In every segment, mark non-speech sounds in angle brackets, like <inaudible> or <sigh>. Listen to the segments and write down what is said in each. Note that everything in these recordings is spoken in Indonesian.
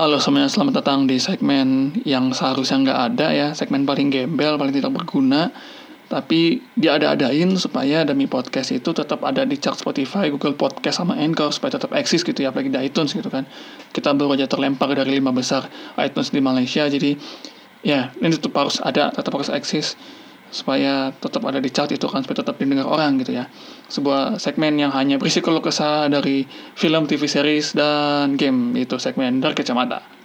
Halo semuanya, selamat datang di segmen yang seharusnya nggak ada ya, segmen paling gembel, paling tidak berguna. Tapi dia ada-adain supaya demi podcast itu tetap ada di chart Spotify, Google Podcast, sama Anchor supaya tetap eksis gitu ya, apalagi di iTunes gitu kan. Kita baru aja terlempar dari lima besar iTunes di Malaysia, jadi ya ini tetap harus ada, tetap harus eksis supaya tetap ada di chart itu kan supaya tetap didengar orang gitu ya. Sebuah segmen yang hanya berisi keluh kesah dari film TV series dan game. Itu segmen dari kacamata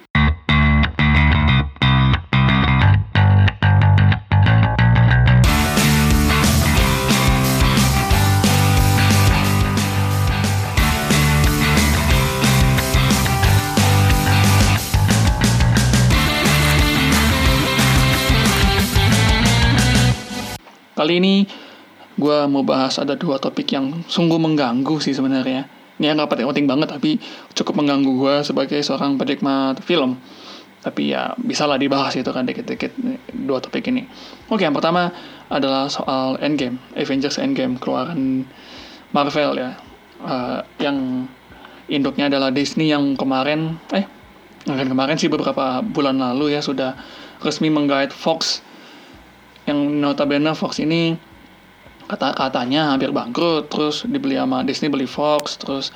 Kali ini gue mau bahas ada dua topik yang sungguh mengganggu sih sebenarnya. Ini nggak penting penting banget tapi cukup mengganggu gue sebagai seorang penikmat film. Tapi ya bisa lah dibahas itu kan dikit-dikit dua topik ini. Oke, yang pertama adalah soal Endgame, Avengers Endgame keluaran Marvel ya. Uh, yang induknya adalah Disney yang kemarin eh kemarin sih beberapa bulan lalu ya sudah resmi menggait Fox yang notabene Fox ini kata katanya hampir bangkrut terus dibeli sama Disney beli Fox terus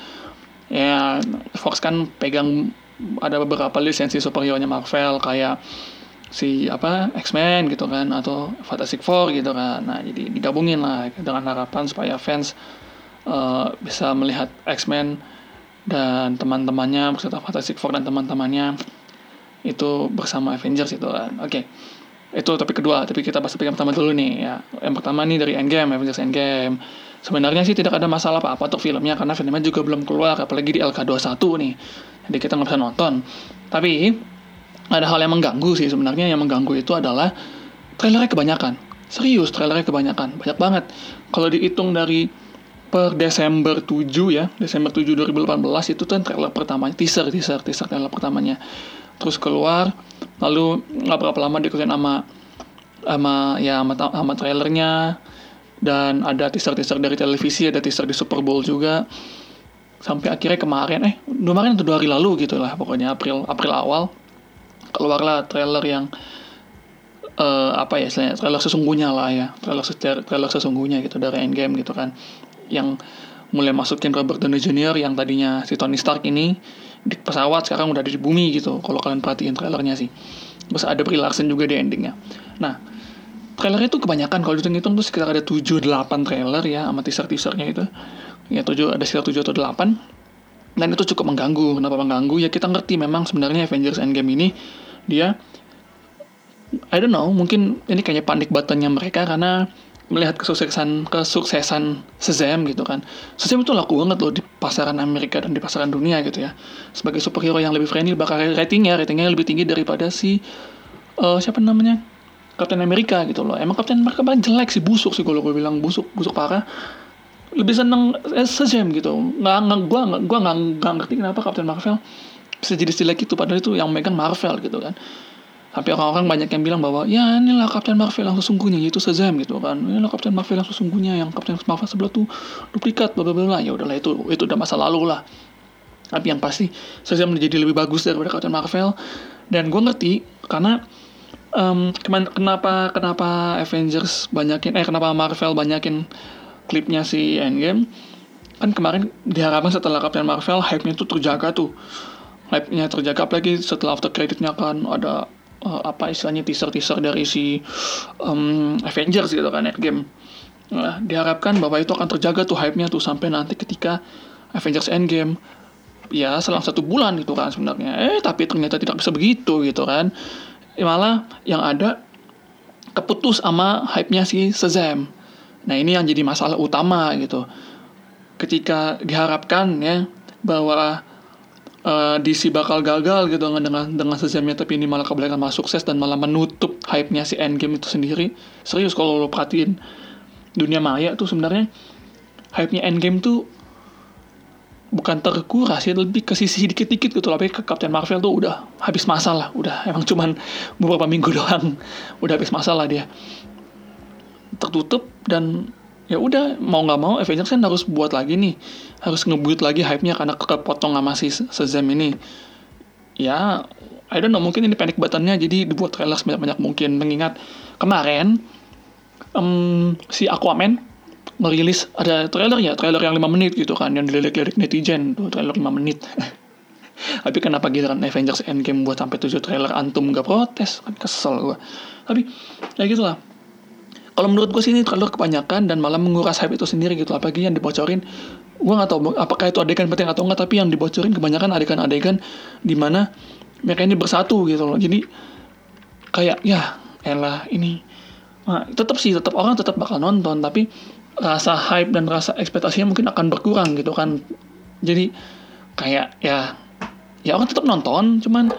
ya Fox kan pegang ada beberapa lisensi superhero nya Marvel kayak si apa X-Men gitu kan atau Fantastic Four gitu kan. Nah jadi digabungin lah dengan harapan supaya fans uh, bisa melihat X-Men dan teman-temannya beserta Fantastic Four dan teman-temannya itu bersama Avengers itu kan. Oke. okay itu topik kedua tapi kita bahas topik yang pertama dulu nih ya. Yang pertama nih dari Endgame Avengers Endgame. Sebenarnya sih tidak ada masalah apa-apa untuk filmnya karena filmnya juga belum keluar apalagi di LK21 nih. Jadi kita nggak bisa nonton. Tapi ada hal yang mengganggu sih sebenarnya. Yang mengganggu itu adalah trailernya kebanyakan. Serius trailernya kebanyakan. Banyak banget. Kalau dihitung dari per Desember 7 ya Desember 7 2018 itu kan trailer pertamanya teaser teaser teaser trailer pertamanya terus keluar lalu nggak berapa lama diikutin sama sama ya sama, sama trailernya dan ada teaser-teaser dari televisi ada teaser di Super Bowl juga sampai akhirnya kemarin eh kemarin atau dua hari lalu gitu lah pokoknya April April awal keluarlah trailer yang uh, apa ya istilahnya trailer sesungguhnya lah ya trailer trailer sesungguhnya gitu dari Endgame gitu kan yang mulai masukin Robert Downey Jr. yang tadinya si Tony Stark ini di pesawat sekarang udah ada di bumi gitu kalau kalian perhatiin trailernya sih. Terus ada Brie juga di endingnya. Nah trailernya tuh kebanyakan kalau dihitung-hitung tuh sekitar ada 7-8 trailer ya sama teaser-teasernya itu. Ya 7 ada sekitar 7 atau 8 dan itu cukup mengganggu. Kenapa mengganggu? Ya kita ngerti memang sebenarnya Avengers Endgame ini dia I don't know mungkin ini kayaknya panik buttonnya mereka karena melihat kesuksesan kesuksesan Shazam gitu kan. Shazam itu laku banget loh di pasaran Amerika dan di pasaran dunia gitu ya. Sebagai superhero yang lebih friendly bakal ratingnya ratingnya lebih tinggi daripada si uh, siapa namanya? Captain America gitu loh. Emang Captain America paling jelek sih busuk sih kalau gue bilang busuk busuk parah. Lebih seneng eh, Shazam gitu. Nggak nggak gue nggak gue nggak ngerti kenapa Captain Marvel bisa jadi jelek itu padahal itu yang megang Marvel gitu kan tapi orang-orang banyak yang bilang bahwa ya inilah Captain Marvel yang sesungguhnya yaitu Shazam gitu kan. Inilah Captain Marvel yang sesungguhnya yang Captain Marvel sebelah tuh duplikat bla bla bla. Ya udahlah itu itu udah masa lalu lah. Tapi yang pasti Shazam menjadi lebih bagus daripada Captain Marvel dan gue ngerti karena um, kenapa kenapa Avengers banyakin eh kenapa Marvel banyakin klipnya si Endgame kan kemarin diharapkan setelah Captain Marvel hype-nya tuh terjaga tuh hype-nya terjaga apalagi setelah after credit-nya kan ada uh, apa istilahnya teaser-teaser dari si um, Avengers gitu kan Endgame. Nah, diharapkan bahwa itu akan terjaga tuh hype-nya tuh sampai nanti ketika Avengers Endgame ya selang satu bulan itu kan sebenarnya. Eh tapi ternyata tidak bisa begitu gitu kan. Ya, malah yang ada keputus sama hype-nya si Shazam. Nah ini yang jadi masalah utama gitu. Ketika diharapkan ya bahwa uh, DC bakal gagal gitu dengan dengan dengan sejamnya tapi ini malah kebalikan malah sukses dan malah menutup hype-nya si Endgame itu sendiri. Serius kalau lo perhatiin dunia maya tuh sebenarnya hype-nya Endgame tuh bukan terkuras ya lebih ke sisi dikit-dikit gitu tapi ke Captain Marvel tuh udah habis masalah udah emang cuman beberapa minggu <laughs> doang udah habis masalah dia tertutup dan ya udah mau nggak mau Avengers kan harus buat lagi nih. Harus ngebut lagi hype-nya karena kepotong sama si Shazam ini. Ya I don't know mungkin ini panic buttonnya jadi dibuat trailer sebanyak-banyak mungkin. Mengingat kemarin um, si Aquaman merilis ada trailer ya trailer yang 5 menit gitu kan yang dilirik-lirik netizen. Tuh trailer 5 menit. <laughs> Tapi kenapa giliran Avengers Endgame buat sampai 7 trailer antum gak protes? Kan kesel gua. Tapi ya gitulah kalau menurut gue sih ini trailer kebanyakan dan malah menguras hype itu sendiri gitu. Apalagi yang dibocorin gue nggak tahu apakah itu adegan penting atau enggak tapi yang dibocorin kebanyakan adegan-adegan di mana mereka ini bersatu gitu loh. Jadi kayak ya elah ini. Nah, tetap sih tetap orang tetap bakal nonton tapi rasa hype dan rasa ekspektasinya mungkin akan berkurang gitu kan. Jadi kayak ya ya orang tetap nonton cuman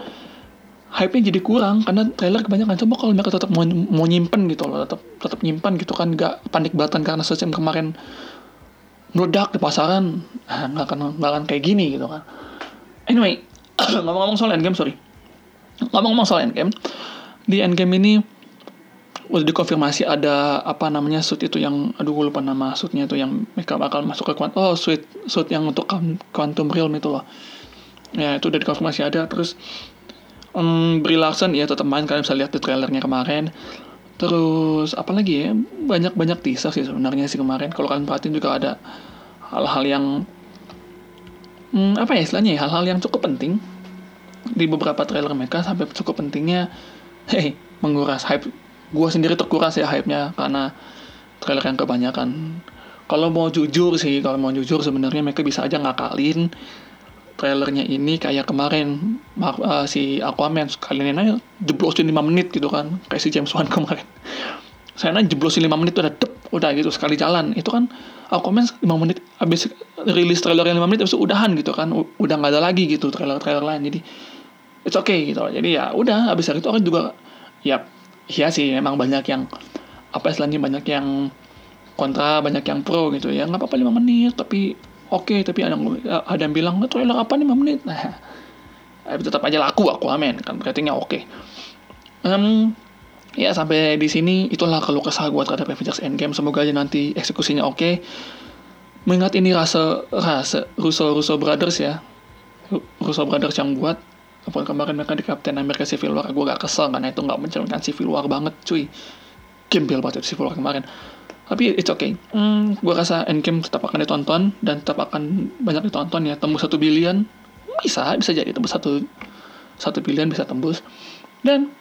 hype-nya jadi kurang karena trailer kebanyakan coba kalau mereka tetap mau, mau nyimpen gitu loh tetap tetap nyimpan gitu kan gak panik batan karena sistem kemarin meledak di pasaran. Ah, nggak akan nggak akan kayak gini gitu kan. Anyway <clears throat> ngomong-ngomong soal endgame sorry. Ngomong-ngomong soal endgame di endgame ini udah dikonfirmasi ada apa namanya suit itu yang aduh gue lupa nama suitnya itu yang mereka bakal masuk ke quantum oh suit suit yang untuk quantum realm itu loh. Ya itu udah dikonfirmasi ada terus um, Brie Larson ya tetap main kalian bisa lihat di trailernya kemarin. Terus apa lagi ya? Banyak banyak teaser sih sebenarnya sih kemarin. Kalau kalian perhatiin juga ada hal-hal yang hmm, apa ya istilahnya ya? Hal-hal yang cukup penting di beberapa trailer mereka sampai cukup pentingnya hey menguras hype. Gue sendiri terkuras ya hype-nya karena trailer yang kebanyakan. Kalau mau jujur sih kalau mau jujur sebenarnya mereka bisa aja ngakalin trailernya ini kayak kemarin. Uh, si Aquaman sekalian aja jeblosin 5 menit gitu kan. Kayak si James Wan <laughs> kemarin. Saya jeblosin 5 menit udah dep udah gitu sekali jalan. Itu kan Aquaman 5 menit habis rilis trailer yang 5 menit habis udahan gitu kan. Udah nggak ada lagi gitu trailer-trailer lain. Jadi it's okay gitu. Jadi ya udah habis itu orang juga ya iya sih emang banyak yang apa istilahnya banyak yang kontra banyak yang pro gitu ya. Nggak apa-apa 5 menit tapi oke okay, tapi ada yang ada yang bilang trailer apa nih 5 menit nah tapi tetap aja laku aku amin kan ratingnya oke okay. um, ya sampai di sini itulah kalau kesal gue terhadap Avengers Endgame semoga aja nanti eksekusinya oke okay. mengingat ini rasa rasa Russo Russo Brothers ya Russo Brothers yang buat apalagi kemarin mereka di Captain America Civil War gue gak kesel karena itu gak mencerminkan Civil War banget cuy gembel banget Civil War kemarin tapi it's okay. Hmm, gue rasa Endgame tetap akan ditonton dan tetap akan banyak ditonton ya. Tembus satu billion. Bisa bisa jadi tembus satu satu billion bisa tembus. Dan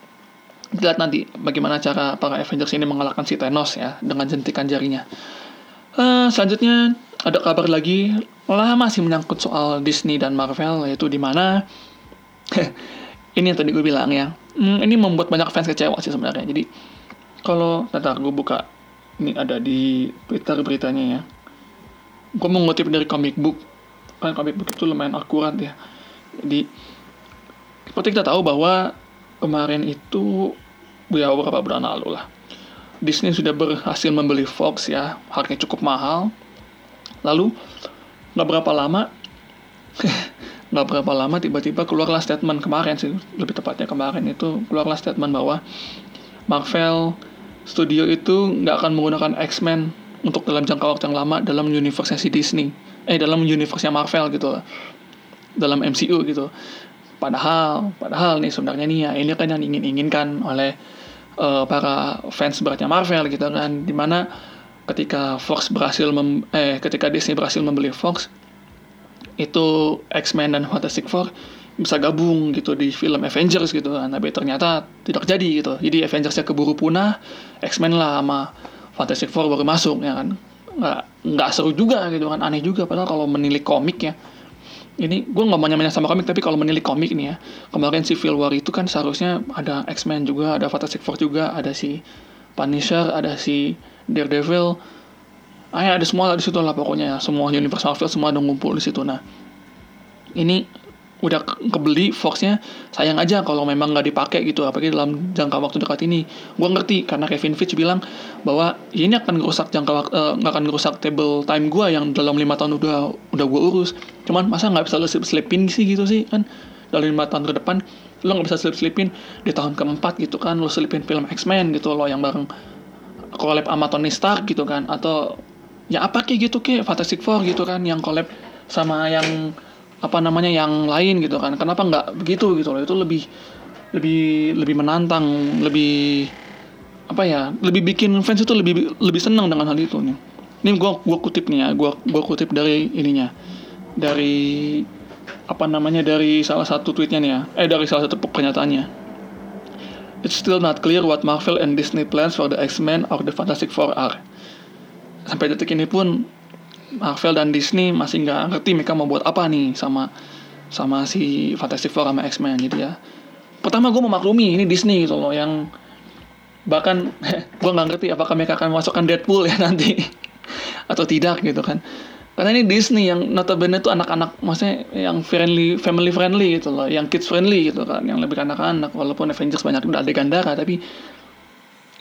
lihat nanti bagaimana cara para Avengers ini mengalahkan si Thanos ya dengan jentikan jarinya. Uh, selanjutnya ada kabar lagi. Lah masih menyangkut soal Disney dan Marvel yaitu di mana? <laughs> Ini yang tadi gue bilang ya. Hmm, ini membuat banyak fans kecewa sih sebenarnya. Jadi kalau ntar gue buka ini ada di Twitter beritanya ya gue mengutip dari comic book. Kan comic book itu lumayan akurat ya. Jadi seperti kita tahu bahwa kemarin itu ya beberapa bulan lalu lah. Disney sudah berhasil membeli Fox ya harganya cukup mahal. Lalu nggak berapa lama <laughs> nggak berapa lama tiba-tiba keluarlah statement kemarin sih lebih tepatnya kemarin itu keluarlah statement bahwa Marvel studio itu nggak akan menggunakan X-Men untuk dalam jangka waktu yang lama dalam universe si Disney. Eh dalam universe Marvel gitu lah dalam MCU gitu. Padahal padahal nih sebenarnya nih ya ini kan yang ingin inginkan oleh uh, para fans beratnya Marvel gitu kan. Di mana ketika Fox berhasil mem eh ketika Disney berhasil membeli Fox itu X-Men dan Fantastic Four bisa gabung gitu di film Avengers gitu kan. Tapi ternyata tidak jadi gitu. Jadi Avengersnya keburu punah X-Men lah sama Fantastic Four baru masuk ya kan. Nggak nggak seru juga gitu kan. Aneh juga padahal kalau menilik komik ya. Ini gue nggak mau nyamain sama komik tapi kalau menilik komik nih ya. Kemarin Civil War itu kan seharusnya ada X-Men juga ada Fantastic Four juga ada si Punisher ada si Daredevil. Ah ya ada semua di situ lah pokoknya ya. Semua Universal Marvel semua ada ngumpul di situ. Nah ini udah kebeli Foxnya sayang aja kalau memang nggak dipakai gitu apalagi dalam jangka waktu dekat ini. Gue ngerti karena Kevin Fitch bilang bahwa ini akan ngerusak jangka waktu uh, akan ngerusak table time gue yang dalam lima tahun udah udah gue urus. Cuman masa nggak bisa lo slip slipin sih gitu sih kan? Dalam lima tahun ke depan lo nggak bisa slip slipin di tahun keempat gitu kan lo slipin film X-Men gitu lo yang bareng collab sama Tony Stark gitu kan atau ya apa kayak gitu kayak Fantastic Four gitu kan yang collab sama yang apa namanya yang lain gitu kan. Kenapa nggak begitu gitu loh? Itu lebih lebih lebih menantang lebih apa ya lebih bikin fans itu lebih lebih senang dengan hal itu nih. Ini gue gua kutip nih ya gue gua kutip dari ininya. Dari apa namanya dari salah satu tweetnya nih ya. Eh dari salah satu pernyataannya. It's still not clear what Marvel and Disney plans for the X-Men or the Fantastic Four are. Sampai detik ini pun Marvel dan Disney masih nggak ngerti mereka mau buat apa nih sama sama si Fantastic Four sama X-Men gitu ya. Pertama gue memaklumi ini Disney gitu loh yang bahkan <laughs> gue nggak ngerti apakah mereka akan masukkan Deadpool ya nanti <laughs> atau tidak gitu kan. Karena ini Disney yang notabene itu anak-anak maksudnya yang friendly family friendly gitu loh yang kids friendly gitu kan yang lebih anak-anak. Walaupun Avengers banyak udah adegan darah tapi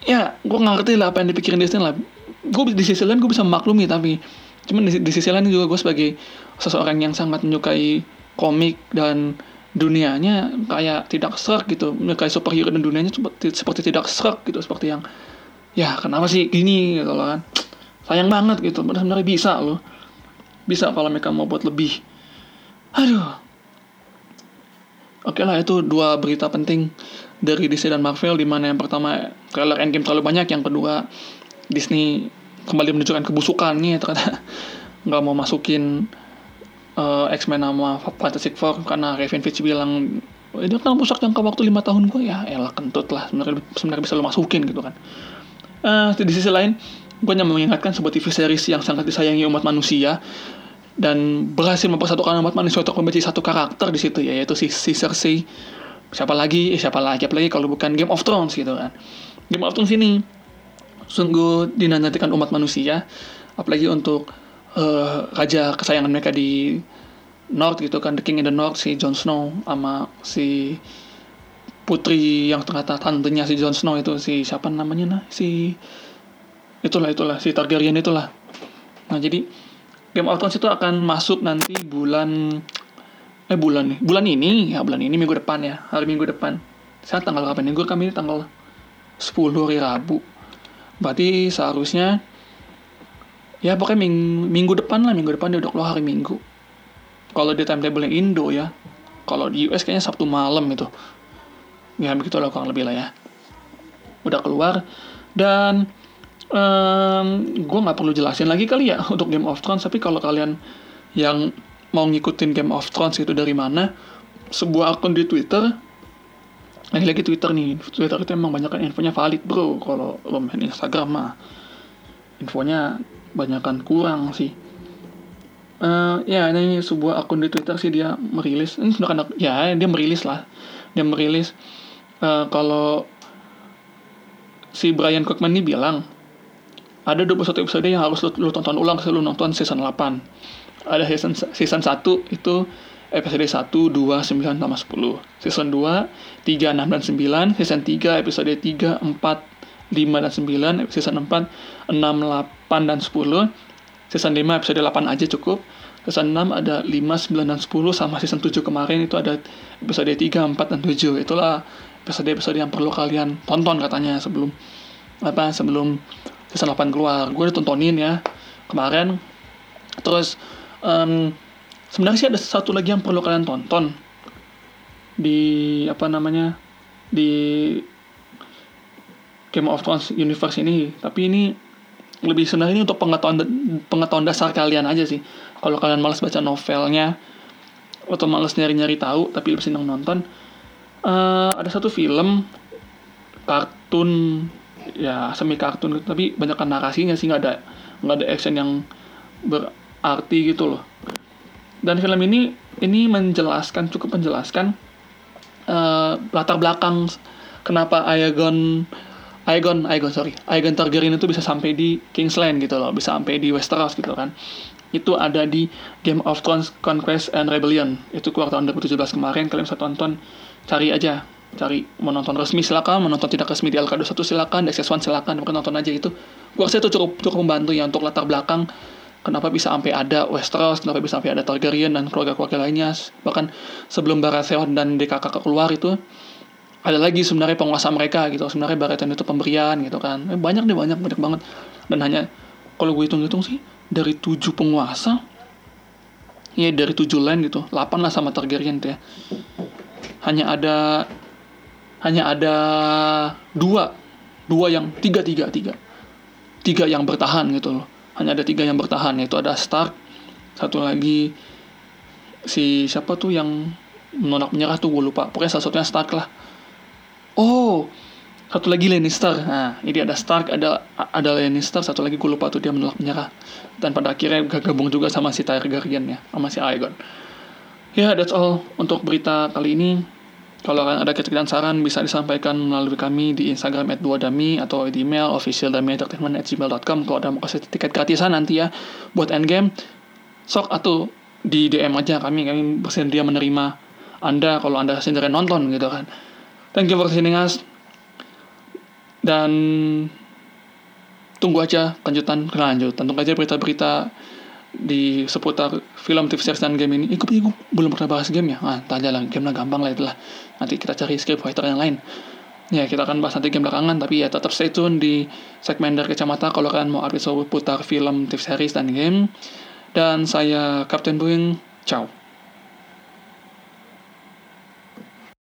ya gue nggak ngerti lah apa yang dipikirin Disney lah. Gue di sisi lain gue bisa memaklumi tapi cuman di, di sisi lain juga gue sebagai seseorang yang sangat menyukai komik dan dunianya kayak tidak serak gitu. Menyukai superhero dan dunianya seperti, seperti tidak serak gitu seperti yang ya kenapa sih gini? gitu loh kan. Sayang banget gitu sebenarnya bisa loh. Bisa kalau mereka mau buat lebih. Aduh. Oke lah itu dua berita penting dari DC dan Marvel di mana yang pertama trailer Endgame terlalu banyak yang kedua Disney kembali menunjukkan kebusukannya ternyata <laughs> nggak mau masukin uh, X-Men sama Fantastic Four karena Kevin Feige bilang ini kan rusak jangka waktu lima tahun gue ya elah kentut lah sebenarnya sebenarnya bisa lo masukin gitu kan. Uh, di sisi lain gue hanya mengingatkan sebuah TV series yang sangat disayangi umat manusia dan berhasil mempersatukan umat manusia untuk membenci satu karakter di situ ya yaitu si, si Cersei siapa lagi? Eh, siapa lagi? Apalagi kalau bukan Game of Thrones gitu kan. Game of Thrones ini sungguh dinantikan umat manusia apalagi untuk uh, raja kesayangan mereka di North gitu kan The King in the North si Jon Snow sama si putri yang ternyata tantenya si Jon Snow itu si siapa namanya nah si itulah itulah si Targaryen itulah. Nah jadi Game of Thrones itu akan masuk nanti bulan eh bulan nih bulan ini ya bulan ini minggu depan ya hari minggu depan. Saya tanggal berapa? Nih gue kami tanggal 10 hari Rabu berarti seharusnya ya pokoknya ming minggu depan lah minggu depan dia udah keluar hari Minggu. Kalau di timetable Indo ya kalau di US kayaknya Sabtu malam itu ya begitu lah kurang lebih lah ya. Udah keluar dan um, gue nggak perlu jelasin lagi kali ya <laughs> untuk Game of Thrones tapi kalau kalian yang mau ngikutin Game of Thrones itu dari mana sebuah akun di Twitter lagi lagi Twitter nih Twitter itu emang banyak kan infonya valid bro. Kalau lo main Instagram mah infonya banyak kan kurang sih. Uh, ya ini sebuah akun di Twitter sih dia merilis. Ini sudah kan ya dia merilis lah. Dia merilis uh, kalau si Brian Cookman ini bilang ada 21 episode yang harus lu, lu tonton ulang sebelum nonton season 8 ada season season 1 itu episode 1, 2, 9, sama 10 season 2, 3, 6, dan 9 season 3, episode 3, 4, 5, dan 9 season 4, 6, 8, dan 10 season 5 episode 8 aja cukup. Season 6 ada 5, 9, dan 10 sama season 7 kemarin. Itu ada episode 3, 4, dan 7 itulah episode-episode yang perlu kalian tonton katanya sebelum apa sebelum season 8 keluar. Gue udah tontonin ya kemarin. Terus um, sebenarnya sih ada satu lagi yang perlu kalian tonton. Di apa namanya di Game of Thrones universe ini. Tapi ini lebih sebenarnya ini untuk pengetahuan pengetahuan dasar kalian aja sih. Kalau kalian malas baca novelnya atau malas nyari-nyari tahu tapi lebih senang nonton uh, ada satu film kartun ya semi kartun gitu. Tapi banyak narasinya sih nggak ada nggak ada action yang berarti gitu loh dan film ini ini menjelaskan cukup menjelaskan uh, latar belakang kenapa Aegon Aegon Aegon sorry Aegon Targaryen itu bisa sampai di Kingsland gitu loh bisa sampai di Westeros gitu kan itu ada di Game of Thrones Conquest and Rebellion itu keluar tahun 2017 kemarin kalian bisa tonton cari aja cari mau nonton resmi silakan, menonton tidak resmi di Alkado 1 silakan, di XS1 silakan, mungkin nonton aja itu. Gua rasa itu cukup cukup membantu ya untuk latar belakang kenapa bisa sampai ada Westeros, kenapa bisa sampai ada Targaryen dan keluarga-keluarga lainnya. Bahkan sebelum Baratheon dan DKK keluar itu ada lagi sebenarnya penguasa mereka gitu. Sebenarnya Baratheon itu pemberian gitu kan. Eh, banyak deh banyak banyak banget. Dan hanya kalau gue hitung-hitung sih dari tujuh penguasa ya dari tujuh land gitu 8 lah sama Targaryen tuh ya hanya ada hanya ada dua dua yang tiga tiga tiga tiga yang bertahan gitu loh hanya ada tiga yang bertahan yaitu ada Stark satu lagi si siapa tuh yang menolak menyerah tuh gue lupa. Pokoknya salah satunya Stark lah. Oh satu lagi Lannister. Nah ini ada Stark ada ada Lannister satu lagi gue lupa tuh dia menolak menyerah. Dan pada akhirnya gabung juga sama si Targaryen ya sama si Aegon. Ya yeah, that's all untuk berita kali ini kalau ada kritikan saran bisa disampaikan melalui kami di Instagram at 2dami atau di email officialdamientertainment at gmail.com kalau ada mau kasih tiket gratisan nanti ya buat endgame sok atau di DM aja kami kami bersedia menerima anda kalau anda sendiri nonton gitu kan thank you for listening us dan tunggu aja kelanjutan kelanjutan tunggu aja berita-berita di seputar film, TV series dan game ini. Ikut gue belum pernah bahas game ya. Ah, tanya lah, game lah gampang lah itulah. Nanti kita cari script writer yang lain. Ya, kita akan bahas nanti game belakangan, tapi ya tetap stay tune di segmen dari kacamata kalau kalian mau update seputar film, TV series, dan game. Dan saya Captain Boeing, ciao.